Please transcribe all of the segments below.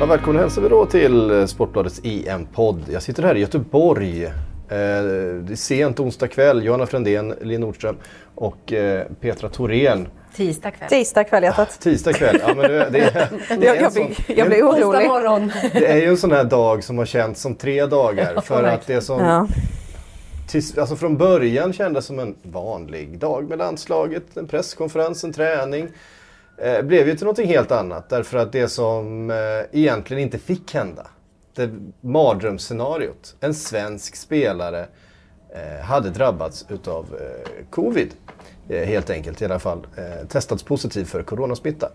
Ja, välkommen hälsar vi då till Sportbladets EM-podd. Jag sitter här i Göteborg. Eh, det är sent onsdag kväll. Johanna Frändén, Linn Nordström och eh, Petra Thorén. Tisdag kväll. Tisdag kväll hjärtat. Tisdag kväll. Ja, men det, det, är- det, är Jag, jag, sån- jag blir orolig. morgon. det är ju en sån här dag som har känts som tre dagar. För att det är som, Ja. tills, alltså från början kändes som en vanlig dag med landslaget. En presskonferens, en träning. Eh, blev ju till någonting helt annat. Därför att det som eh, egentligen inte fick hända. Det mardrömsscenariot. En svensk spelare eh, hade drabbats utav eh, covid. Eh, helt enkelt i alla fall. Eh, testats positiv för coronasmitta.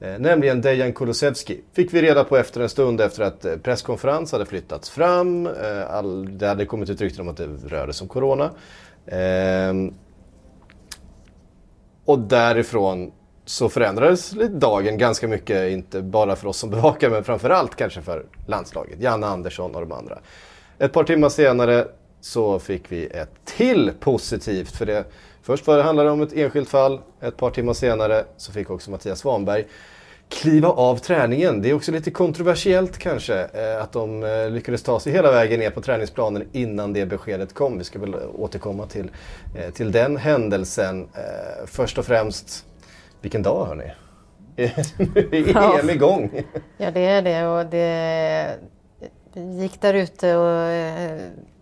Eh, nämligen Dejan Kulusevski. Fick vi reda på efter en stund efter att eh, presskonferens hade flyttats fram. Eh, all, det hade kommit ut rykten om att det rörde sig om corona. Ehm, och därifrån så förändrades dagen ganska mycket, inte bara för oss som bevakar men framförallt kanske för landslaget. Janne Andersson och de andra. Ett par timmar senare så fick vi ett till positivt för det. Först var det handlade om ett enskilt fall, ett par timmar senare så fick också Mattias Svanberg kliva av träningen. Det är också lite kontroversiellt kanske eh, att de eh, lyckades ta sig hela vägen ner på träningsplanen innan det beskedet kom. Vi ska väl återkomma till, eh, till den händelsen. Först och främst, vilken dag hörni! är EM igång! Ja, det är det. Och det vi gick där ute och, eh,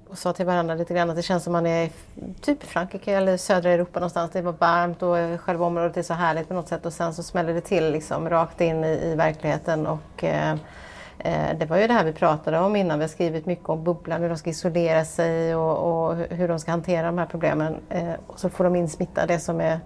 och sa till varandra lite grann att det känns som man är i typ i Frankrike eller södra Europa någonstans. Det var varmt och eh, själva området är så härligt på något sätt och sen så smäller det till liksom rakt in i, i verkligheten. Och, eh, eh, det var ju det här vi pratade om innan. Vi har skrivit mycket om bubblan, hur de ska isolera sig och, och hur de ska hantera de här problemen. Eh, och så får de in smitta, det som är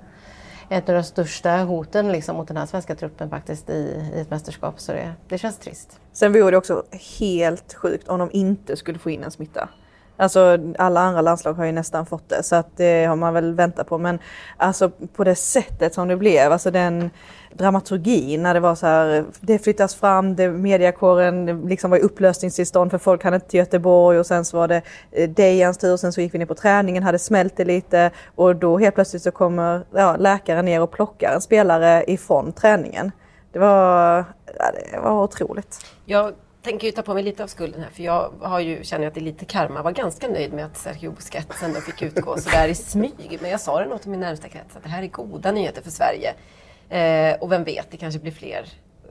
ett av de största hoten liksom, mot den här svenska truppen faktiskt i, i ett mästerskap. Så det, det känns trist. Sen vore det också helt sjukt om de inte skulle få in en smitta. Alltså alla andra landslag har ju nästan fått det så att det har man väl väntat på. Men alltså på det sättet som det blev, alltså den dramaturgin när det var så här, det flyttas fram, det, mediakåren liksom var i upplösningstillstånd för folk hade inte till Göteborg och sen så var det eh, Dejans tur, sen så gick vi ner på träningen, hade smält det lite och då helt plötsligt så kommer ja, läkaren ner och plockar en spelare ifrån träningen. Det var, ja, det var otroligt. Jag tänker ju ta på mig lite av skulden här för jag har ju, känner att det är lite karma. var ganska nöjd med att Sergio Busquets ändå fick utgå sådär i smyg. Men jag sa det nog till min närmsta krets att det här är goda nyheter för Sverige. Eh, och vem vet, det kanske blir fler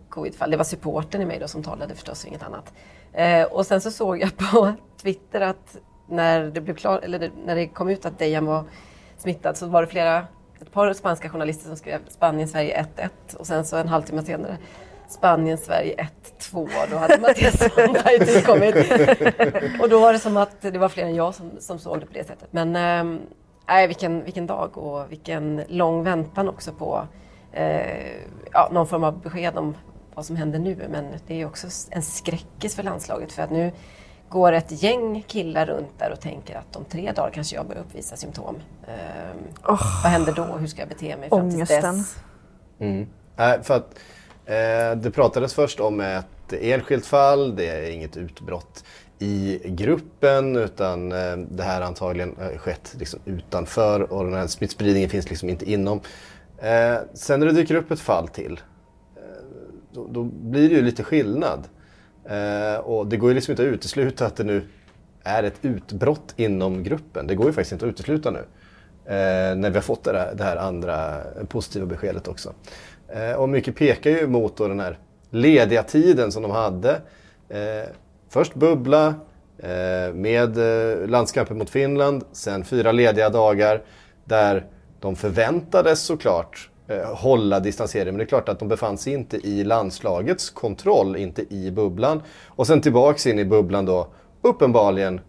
covidfall. Det var supporten i mig då som talade förstås, inget annat. Eh, och sen så såg jag på Twitter att när det, blev klar, eller det, när det kom ut att Dejan var smittad så var det flera, ett par spanska journalister som skrev Spanien-Sverige 1-1 och sen så en halvtimme senare Spanien-Sverige 1-2. Då hade Mattias Svanberg tillkommit. och då var det som att det var fler än jag som, som såg det på det sättet. Men nej, vilken, vilken dag och vilken lång väntan också på eh, ja, någon form av besked om vad som händer nu. Men det är också en skräckis för landslaget för att nu går ett gäng killar runt där och tänker att om tre dagar kanske jag börjar uppvisa symptom. Ehm, Vad händer då? Hur ska jag bete mig fram till dess? Nej, för att Eh, det pratades först om ett enskilt fall, det är inget utbrott i gruppen utan eh, det här antagligen eh, skett liksom utanför och den här smittspridningen finns liksom inte inom. Sen när det dyker upp ett fall till då, blir det ju lite skillnad. Och det går ju liksom inte att utesluta att det nu är ett utbrott inom gruppen. Det går ju faktiskt inte att utesluta nu. När vi har fått det här andra positiva beskedet också. Eh, och mycket pekar ju mot då den här lediga tiden som de hade. Eh, först bubbla, Eh, med eh, landskampen mot Finland, sen fyra lediga dagar där de förväntades såklart eh, hålla distanseringen. Men det är klart att de befann sig inte i landslagets kontroll, inte i bubblan. Och sen tillbaks in i bubblan då, uppenbarligen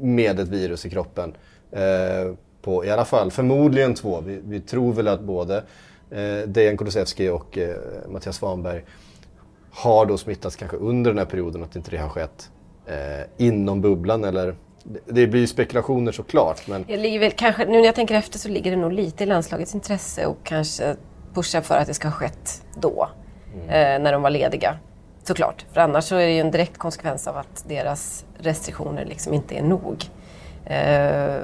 med ett virus i kroppen. Eh, på i alla fall förmodligen två. Vi, vi tror väl att både eh, Dejan Kulusevski och eh, Mattias Svanberg har då smittats kanske under den här perioden, att inte det har skett eh, inom bubblan eller det blir ju spekulationer såklart. Men... Jag ligger väl, kanske, nu när jag tänker efter så ligger det nog lite i landslagets intresse och kanske pusha för att det ska ha skett då. Mm. Eh, när de var lediga. Såklart. För annars så är det ju en direkt konsekvens av att deras restriktioner liksom inte är nog. Eh,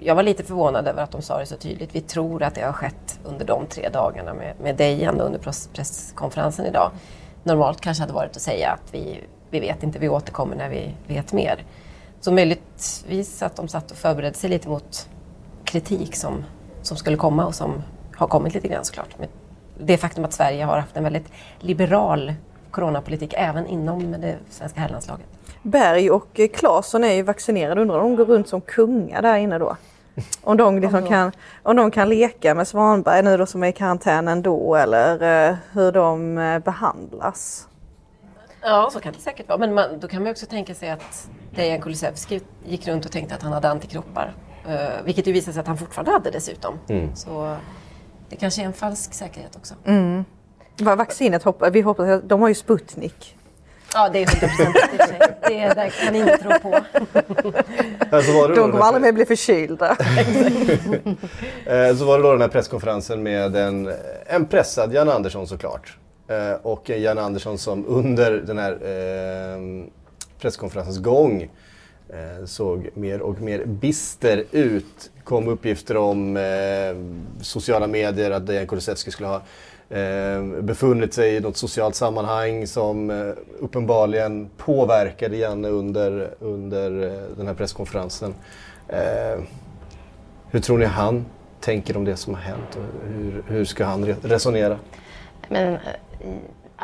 jag var lite förvånad över att de sa det så tydligt. Vi tror att det har skett under de tre dagarna med, med Dejan under presskonferensen idag. Normalt kanske hade varit att säga att vi, vi vet inte, vi återkommer när vi vet mer. Så möjligtvis att de satt och förberedde sig lite mot kritik som, som skulle komma och som har kommit lite grann såklart. Med det faktum att Sverige har haft en väldigt liberal coronapolitik även inom det svenska herrlandslaget. Berg och Claesson är ju vaccinerade. Undrar om de går runt som kungar där inne då? Om de, liksom kan, om de kan leka med Svanberg nu då som är i karantän ändå eller eh, hur de eh, behandlas. Ja, så kan det säkert vara. Men man, då kan man också tänka sig att Dejan Kulusevski gick runt och tänkte att han hade antikroppar. Uh, vilket ju visade sig att han fortfarande hade dessutom. Mm. Så det kanske är en falsk säkerhet också. Mm. Vaccinet, vi hoppas, de har ju Sputnik. Ja, det är 100 procent Det där kan ingen tro på. Alltså kommer aldrig mer bli förkylda. Eh, så var det då den här presskonferensen med en, en pressad Jan Andersson såklart. Eh, och Jan Andersson som under den här eh, presskonferensens gång eh, såg mer och mer bister ut. kom uppgifter om eh, sociala medier att Dejan Kulusevski skulle ha Ehm, befunnit sig i något socialt sammanhang som eh, uppenbarligen påverkade Janne under, under eh, den här presskonferensen. Eh, hur tror ni han tänker om det som har hänt och hur, hur ska han resonera? Men, eh,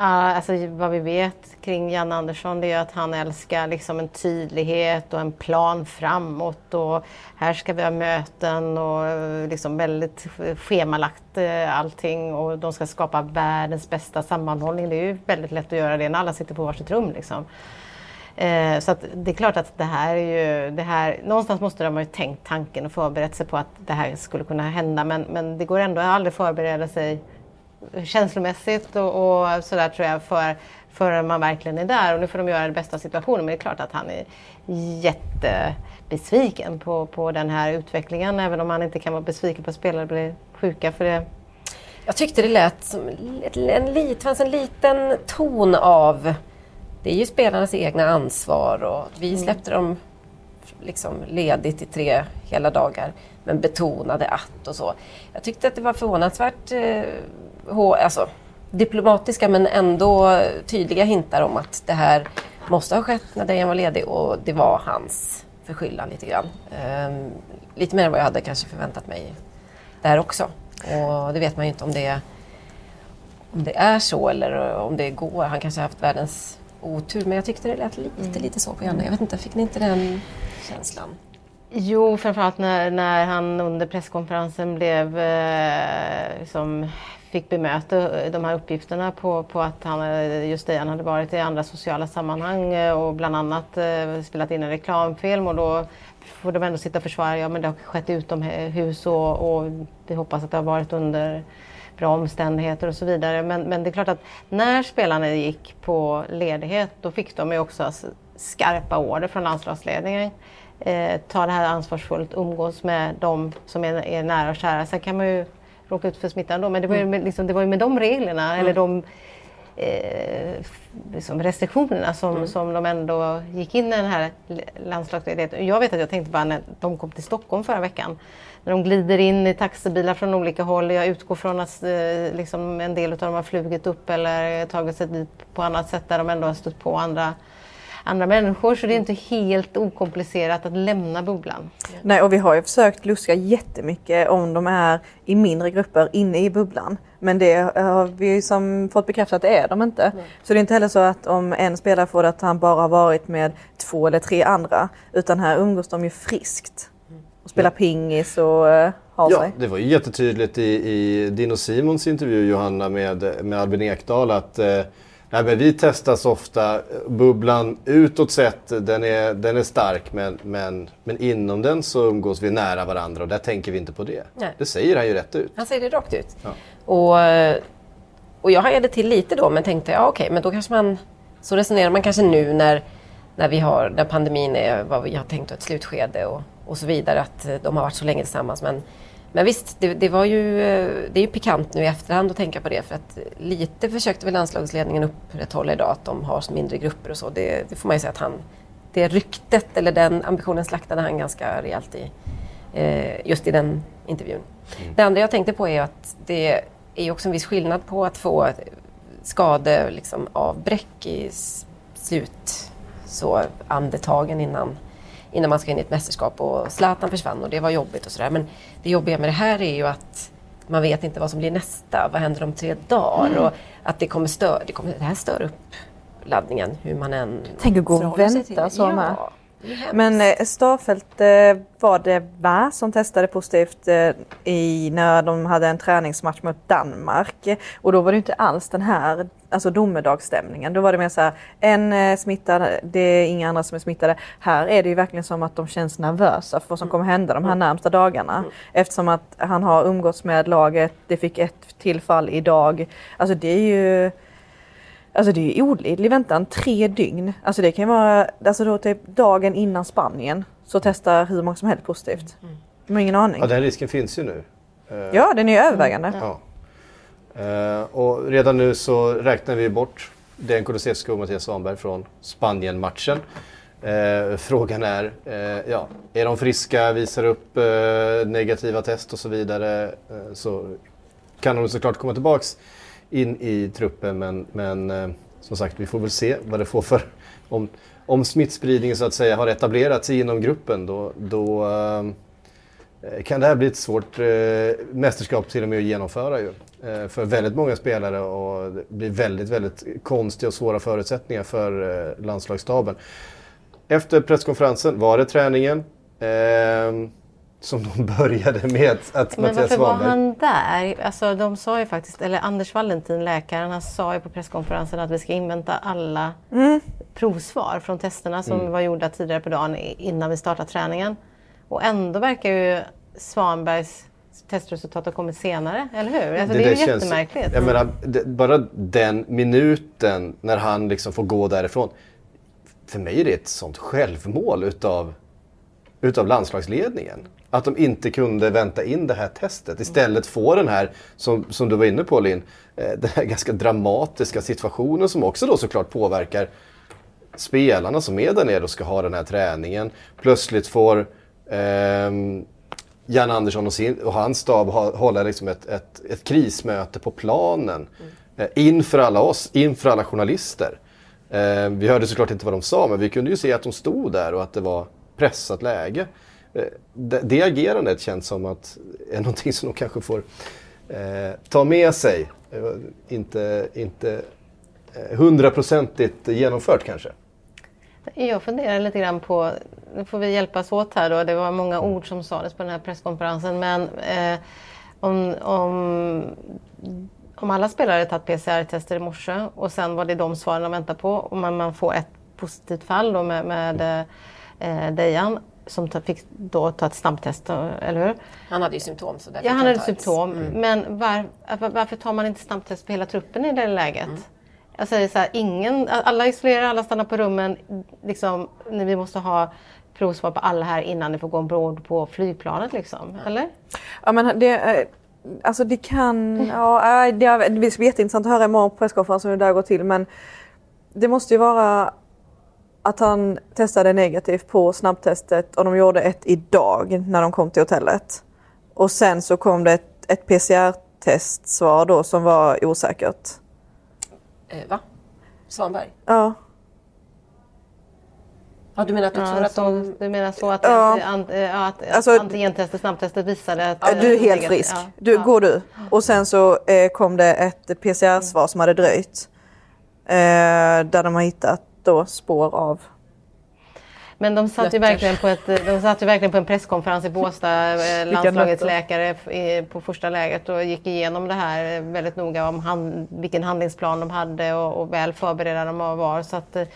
alltså, vad vi vet kring Jan Andersson det är att han älskar liksom en tydlighet och en plan framåt. Och här ska vi ha möten och eh, liksom väldigt schemalagt uh, allting och de ska skapa världens bästa sammanhållning. Det är ju väldigt lätt att göra det när alla sitter på varsitt rum. Liksom. Uh, så det är klart att det här är ju, det här, någonstans måste de ha tänkt tanken och förberett sig på att det här skulle kunna hända men, men det går ändå att aldrig förbereda sig känslomässigt och, och sådär tror jag för, förrän man verkligen är där. Och nu får de göra det bästa av situationen. Men det är klart att han är jättebesviken på, på den här utvecklingen. Även om han inte kan vara besviken på att spelare blir sjuka. För det. Jag tyckte det lät som en, lit, fanns en liten ton av det är ju spelarnas egna ansvar och vi mm. släppte dem liksom ledigt i tre hela dagar men betonade att och så. Jag tyckte att det var förvånansvärt eh, alltså, diplomatiska men ändå tydliga hintar om att det här måste ha skett när Dejan var ledig och det var hans förskyllan lite grann. Um, lite mer än vad jag hade kanske förväntat mig där också. Och det vet man ju inte om det, om det är så eller om det går. Han kanske har haft världens otur men jag tyckte det lät lite, mm. lite så på Janne. Jag vet inte, fick ni inte den känslan? Jo, framförallt när, när han under presskonferensen blev eh, liksom fick bemöta eh, de här uppgifterna på, på att han, eh, just Dejan han hade varit i andra sociala sammanhang eh, och bland annat spelat in en reklamfilm och då får de ändå sitta och försvara, ja men det har skett utomhus och, och vi hoppas att det har varit under bra omständigheter och så vidare. Men, men det är klart att när spelarna gick på ledighet då fick de ju också skarpa order från landslagsledningen. Eh, ta det här ansvarsfullt, umgås med de som är, är nära och kära. Sen kan man ju råka ut för smitta ändå. Men det var ju med, liksom, det var ju med de reglerna, mm. eller de eh, liksom restriktionerna som, mm. som de ändå gick in i den här landslagsledigheten. Jag vet att jag tänkte bara när de kom till Stockholm förra veckan. När de glider in i taxibilar från olika håll. Jag utgår från att eh, liksom en del av dem har flugit upp eller tagit sig dit på annat sätt där de ändå har stött på andra andra människor så det är inte helt okomplicerat att lämna bubblan. Nej, och vi har ju försökt luska jättemycket om de är i mindre grupper inne i bubblan. Men det har vi som fått bekräftat att det är de inte. Mm. Så det är inte heller så att om en spelare får det att han bara har varit med två eller tre andra. Utan här umgås de ju friskt. Och spelar pingis och har ja, det var ju jättetydligt i, i din och Simons intervju Johanna med, med Albin Ekdal att eh, Nej, men vi testas ofta. Bubblan utåt sett, den är, den är stark men, men, men inom den så umgås vi nära varandra och där tänker vi inte på det. Nej. Det säger han ju rätt ut. Han säger det rakt ut. Ja. Och, och jag hajade till lite då men tänkte, ja okej, men då kanske man... Så resonerar man kanske nu när, när, vi har, när pandemin är vad vi har tänkt ett slutskede och, och så vidare, att de har varit så länge tillsammans. Men men visst, det, det, var ju, det är ju pikant nu i efterhand att tänka på det för att lite försökte väl landslagsledningen upprätthålla idag att de har mindre grupper och så. Det, det får man ju säga att han, det ryktet eller den ambitionen slaktade han ganska rejält i eh, just i den intervjun. Mm. Det andra jag tänkte på är att det är också en viss skillnad på att få skador liksom, avbräck i slut så andetagen innan innan man ska in i ett mästerskap och Zlatan försvann och det var jobbigt och sådär. Men det jobbiga med det här är ju att man vet inte vad som blir nästa. Vad händer om tre dagar? Mm. Och att det kommer störa, det, kommer, det här stör upp laddningen hur man än Tänk att gå och vänta så med. Men eh, Starfelt eh, var det va som testade positivt eh, i, när de hade en träningsmatch mot Danmark. Och då var det inte alls den här alltså domedagsstämningen. Då var det mer så här, en smittad, det är inga andra som är smittade. Här är det ju verkligen som att de känns nervösa för vad som kommer hända de här mm. närmsta dagarna. Mm. Eftersom att han har umgåtts med laget, det fick ett tillfall idag. Alltså det är ju Alltså det är ju olidlig väntan, tre dygn. Alltså det kan ju vara, alltså då typ dagen innan Spanien så testar hur många som helst positivt. Mm. De har ingen aning. Ja den risken finns ju nu. Ja den är ju övervägande. Mm. Ja. Uh, och redan nu så räknar vi bort Den Kulusevski och Mattias Svanberg från Spanien-matchen. Uh, frågan är, uh, ja, är de friska, visar upp negativa test och så vidare så kan de såklart komma tillbaks in i truppen men, men eh, som sagt vi får väl se vad det får för om, om smittspridningen så att säga har etablerats inom gruppen då, då eh, kan det här bli ett svårt eh, mästerskap till och med att genomföra ju. Eh, för väldigt många spelare och det blir väldigt, väldigt konstiga och svåra förutsättningar för eh, landslagsstaben. Efter presskonferensen var det träningen. Som de började med att Men Mattias varför var han där? Alltså, de sa ju faktiskt, eller Anders Valentin, läkaren, han sa ju på presskonferensen att vi ska invänta alla mm. provsvar från testerna som mm. var gjorda tidigare på dagen innan vi startar träningen. Och ändå verkar ju Svanbergs testresultat har kommit senare, eller hur? Alltså, det, det, är ju känns, jättemärkligt. Jag menar, det, bara den minuten när han liksom får gå därifrån. För mig är det ett sånt självmål utav, utav landslagsledningen. Att de inte kunde vänta in det här testet. Istället få den här, som, som du var inne på Linn, eh, den här ganska dramatiska situationen som också då såklart påverkar spelarna som är där nere och ska ha den här träningen. Plötsligt får eh, Jan Andersson och, sin, och hans stab hålla liksom ett, ett, ett, krismöte på planen. Mm. Eh, inför alla oss, inför alla journalister. Eh, vi hörde såklart inte vad de sa men vi kunde ju se att de stod där och att det var pressat läge. Eh, det, det agerandet känns som att är någonting som de kanske får eh, ta med sig. Eh, inte, inte eh, hundraprocentigt genomfört kanske. Jag funderar lite grann på, nu får vi hjälpas åt här då, det var många ord som sades på den här presskonferensen, men eh, om, om, om alla spelare tagit PCR-tester i morse och sen var det de svaren de väntar på och man, man får ett positivt fall då med, med eh, Dejan som fick då ta ett snabbtest, eller hur? Han hade ju symptom. Så ja, han hade symptom. Mm. Men var, varför tar man inte snabbtest på hela truppen i det läget? Mm. Jag säger så här, ingen, alla isolerar, alla stannar på rummen. Liksom, vi måste ha provsvar på alla här innan ni får gå ombord på flygplanet. Liksom. Eller? Ja, men det, eh, alltså det kan... Ja, det är jätteintressant att höra imorgon på presskonferensen hur det där går till. Men det måste ju vara att han testade negativt på snabbtestet och de gjorde ett idag när de kom till hotellet. Och sen så kom det ett, ett PCR-testsvar då som var osäkert. Eh, va? Svanberg? Ja. Ja, du menar att Ja, att så, de... du menar så att, Ja. an, ja, att Alltså- antigentestet, snabbtestet visade att... du är helt frisk. Ja. Du, Ja. Går du. Och sen så eh, kom det ett PCR-svar som hade dröjt. Eh, där de har hittat då spår av Men de satt, ju verkligen på ett, de satt ju verkligen på en presskonferens i Båstad, eh, landslagets läkare på första läget och gick igenom det här väldigt noga om hand, vilken handlingsplan de hade och, och väl förberedda de var. Så att, eh,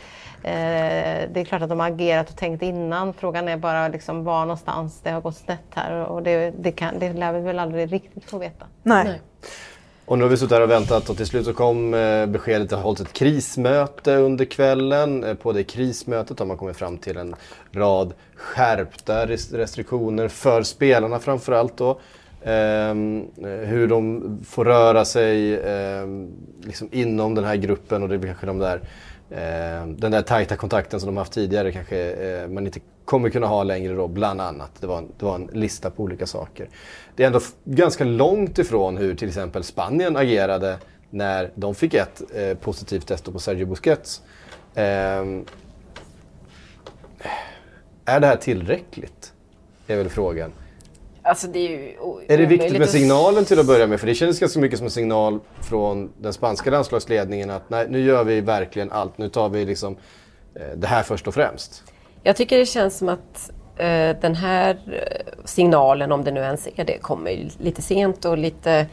det är klart att de har agerat och tänkt innan. Frågan är bara liksom var någonstans det har gått snett här och det, det, kan, det lär vi väl aldrig riktigt få veta. Nej. Nej. Och nu har vi suttit här och väntat och till slut så kom eh, beskedet att det har hållits ett krismöte under kvällen. Eh, på det krismötet har man kommit fram till en rad skärpta restriktioner för spelarna framförallt då. Ehm, eh, hur de får röra sig ehm, liksom inom den här gruppen och det är väl kanske de där ehm, den där tajta kontakten som de haft tidigare kanske man inte kommer kunna ha längre då, bland annat. Det var, en, det var en lista på olika saker. Det är ändå ganska långt ifrån hur till exempel Spanien agerade när de fick ett eh, positivt test på Sergio Busquets. Ehm, är det här tillräckligt? Är väl frågan. Alltså det är ju Är det viktigt med signalen till att börja med? För det kändes ganska mycket som en signal från den spanska landslagsledningen att nej, nu gör vi verkligen allt. Nu tar vi liksom eh, det här först och främst. Jag tycker det känns som att eh, den här eh, signalen, om det nu ens är det, kommer lite sent och lite,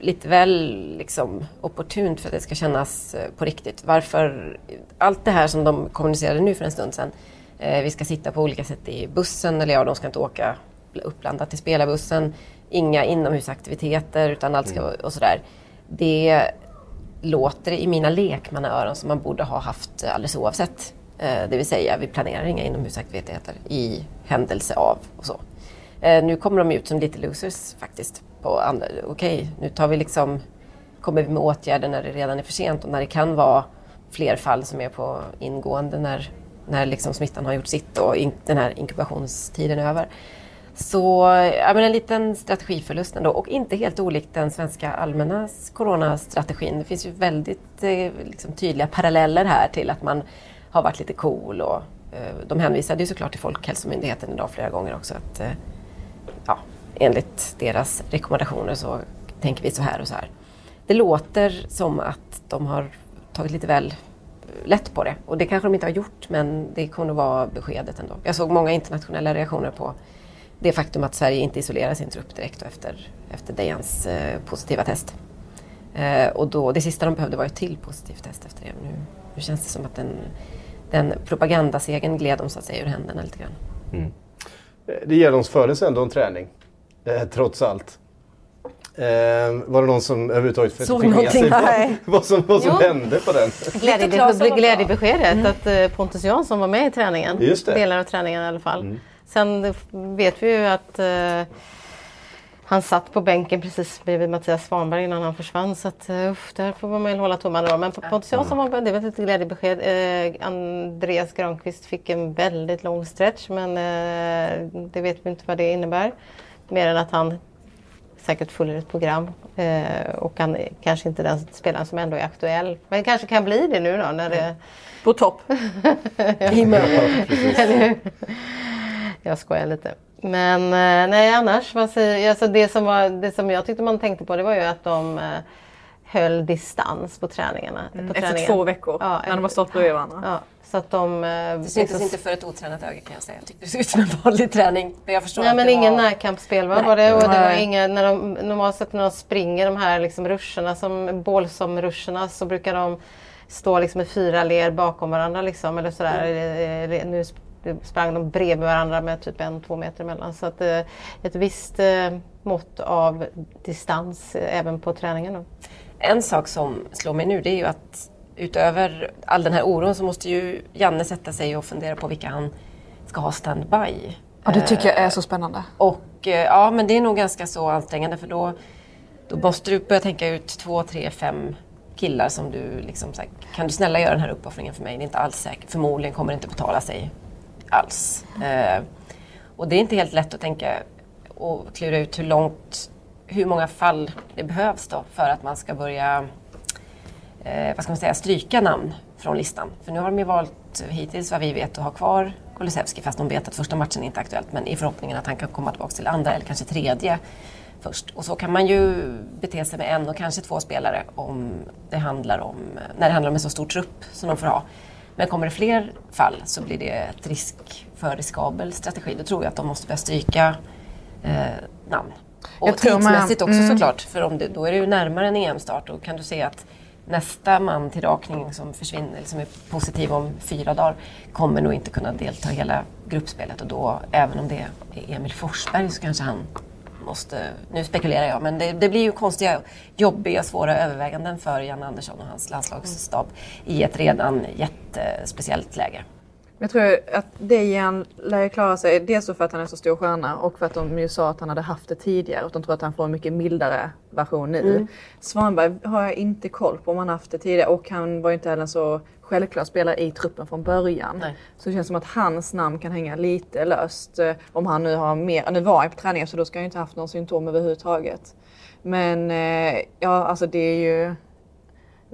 lite väl liksom, opportunt för att det ska kännas eh, på riktigt. Varför allt det här som de kommunicerade nu för en stund sedan, eh, vi ska sitta på olika sätt i bussen, eller ja, de ska inte åka uppblandat i spelarbussen, inga inomhusaktiviteter utan allt ska och sådär. Det låter i mina lekmannaöron som man borde ha haft alldeles oavsett. Eh, det vill säga, vi planerar inga inomhusaktiviteter i händelse av och så. Eh, nu kommer de ut som lite losers faktiskt. Okej, okay, Okej, nu tar vi liksom, kommer vi med åtgärder när det redan är för sent och när det kan vara fler fall som är på ingående när, när liksom smittan har gjort sitt och in, den här inkubationstiden är över. Så ja, men en liten strategiförlust ändå och inte helt olikt den svenska allmänna coronastrategin. Det finns ju väldigt eh, liksom, tydliga paralleller här till att man har varit lite cool och eh, de hänvisade ju såklart till Folkhälsomyndigheten idag flera gånger också att eh, ja, enligt deras rekommendationer så tänker vi så här och så här. Det låter som att de har tagit lite väl eh, lätt på det och det kanske de inte har gjort men det kommer vara beskedet ändå. Jag såg många internationella reaktioner på det faktum att Sverige inte isolerar sin trupp direkt efter, efter Dejans eh, positiva test. Eh, och då, det sista de behövde var ett till positivt test efter det. Nu, nu känns det som att den, den propagandasegen gled dem så att säga ur händerna lite grann. Eh, Det genomfördes ändå en träning, eh, trots allt. Eh, var det någon som överhuvudtaget fick Såg med någonting? sig vad, Nej. vad som, vad som hände på den? Glädje, Claesson var bra. glädjebeskedet att eh, Pontus Jansson var med i träningen. Just det. Delar av träningen i alla fall. Sen vet vi ju att eh, han satt på bänken precis bredvid Mattias Svanberg innan han försvann. Så att, uh, där får man väl hålla tummarna då. Men Pontus Jansson var det var ett glädjebesked. Eh, Andreas Granqvist fick en väldigt lång stretch men eh, det vet vi inte vad det innebär. Mer än att han säkert följer ett program eh, och han är kanske inte den spelaren som ändå är aktuell. Men kanske kan bli det nu då när det På topp. Eller hur? Jag skojar lite. Men eh, nej annars, vad säger, alltså det, som var, det som jag tyckte man tänkte på det var ju att de eh, höll distans på träningarna. på Efter träningen. två veckor Ja, när de har stått bredvid varandra. Ja, så att de... eh, Det syntes liksom- inte för ett otränat öga kan jag säga. Jag tyckte det såg ut som en vanlig träning. Men jag förstår Nej men ingen var... närkampsspel va? Nej. Var det, och det var inga, när de, normalt sett när de springer de här liksom ruscherna, som bålsomruscherna så brukar de stå liksom i fyra led bakom varandra liksom, eller sådär. Mm. Nu sp- sprang de bredvid varandra med typ en, två meter emellan. Så att eh, ett visst eh, mått av distans eh, även på träningen. Då. En sak som slår mig nu det är ju att utöver all den här oron så måste ju Janne sätta sig och fundera på vilka han ska ha standby. Ja, det tycker jag är så spännande. Och eh, ja, men det är nog ganska så ansträngande för då, då måste du börja tänka ut två, tre, fem killar som du liksom så här, kan du snälla göra den här uppoffringen för mig? Det är inte alls säkert. Förmodligen kommer det inte betala sig alls. Eh, och det är inte helt lätt att tänka och klura ut hur långt, hur många fall det behövs då för att man ska börja eh, vad ska man säga, stryka namn från listan. För nu har de ju valt hittills vad vi vet att ha kvar Kulusevski fast de vet att första matchen är inte aktuellt men i förhoppningen att han kan komma tillbaka till andra eller kanske tredje först. Och så kan man ju bete sig med en och kanske två spelare om det handlar om, när det handlar om en så stor trupp som de får ha. Men kommer det fler fall så blir det ett risk för riskabel strategi. Då tror jag att de måste börja stryka eh, namn. Och Jag tror man- tidsmässigt också mm. såklart, för om det, då är det ju närmare en EM-start. Då kan du se att nästa man till rakning som försvinner, som är positiv om fyra dagar, kommer nog inte kunna delta i hela gruppspelet. Och då, även om det är Emil Forsberg, så kanske han måste... Nu spekulerar jag, men det, det blir ju konstiga, jobbiga, svåra överväganden för Jan Andersson och hans landslagsstab i ett redan jättespeciellt läge. Jag tror att Dejan lär klara sig, dels för att han är så stor stjärna och för att de ju sa att han hade haft det tidigare och de tror att han får en mycket mildare version nu. Svanberg har jag inte koll på om han haft det tidigare och han var ju inte heller så självklar spelare i truppen från början. Nej. Så det känns som att hans namn kan hänga lite löst eh, om han nu har mer, nu var han på träningen så då ska han ju inte haft några symptom överhuvudtaget. Men eh, ja, alltså det är ju,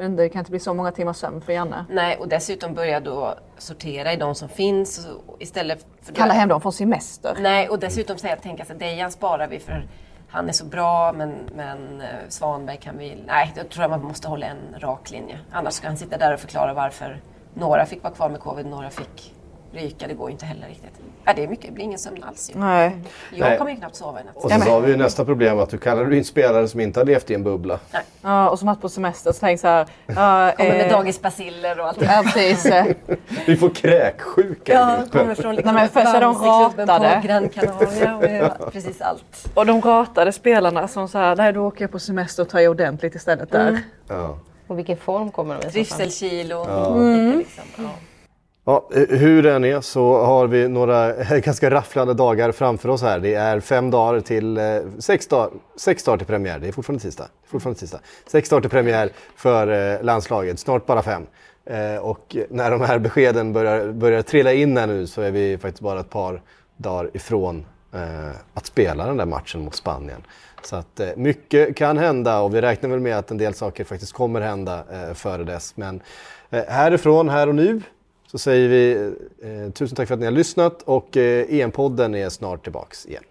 inte, det kan inte bli så många timmars sömn för Janne. Nej, och dessutom börja då sortera i de som finns istället för... Kalla hem dem från semester. Nej, och dessutom säga, tänka sig Dejan sparar vi för han är så bra men, men eh, Svanberg kan vi... Nej, då tror jag man måste hålla en rak linje. Annars ska han sitta där och förklara varför några fick vara kvar med covid, några fick ryka. Det går inte heller riktigt. Ja, det är mycket, det blir ingen sömn alls ju. Nej. Jag Nej. kommer ju knappt sova i natt. Och så har vi ju nästa problem att du kallar in spelare som inte har levt i en bubbla. Ja, och som varit på semester så så här. Ja, Kommer med eh, dagisbaciller och allt. Ja, precis. eh, Vi får kräksjuka i Ja, gruppen. kommer från liksom Nej, men först är de ratade. på Gran Canaria och ja, precis allt. Och de ratade spelarna som så här, nej då åker jag på semester och tar i ordentligt istället där. Ja. Och vilken form kommer de i så fall? Trivselkilo. Mm. lite Liksom. Ja. Ja, eh, hur den är så har vi några ganska rafflande dagar framför oss här. Det är fem dagar till, eh, sex, dagar, sex dagar till premiär. Det är fortfarande tisdag. Det är fortfarande tisdag. Sex dagar till premiär för eh, landslaget, snart bara fem. Eh, och när de här beskeden börjar, börjar trilla in här nu så är vi faktiskt bara ett par dagar ifrån att spela den där matchen mot Spanien. Så att mycket kan hända och vi räknar väl med att en del saker faktiskt kommer hända före dess. Men härifrån, här och nu så säger vi eh, tusen tack för att ni har lyssnat och eh, EM-podden är snart tillbaks igen.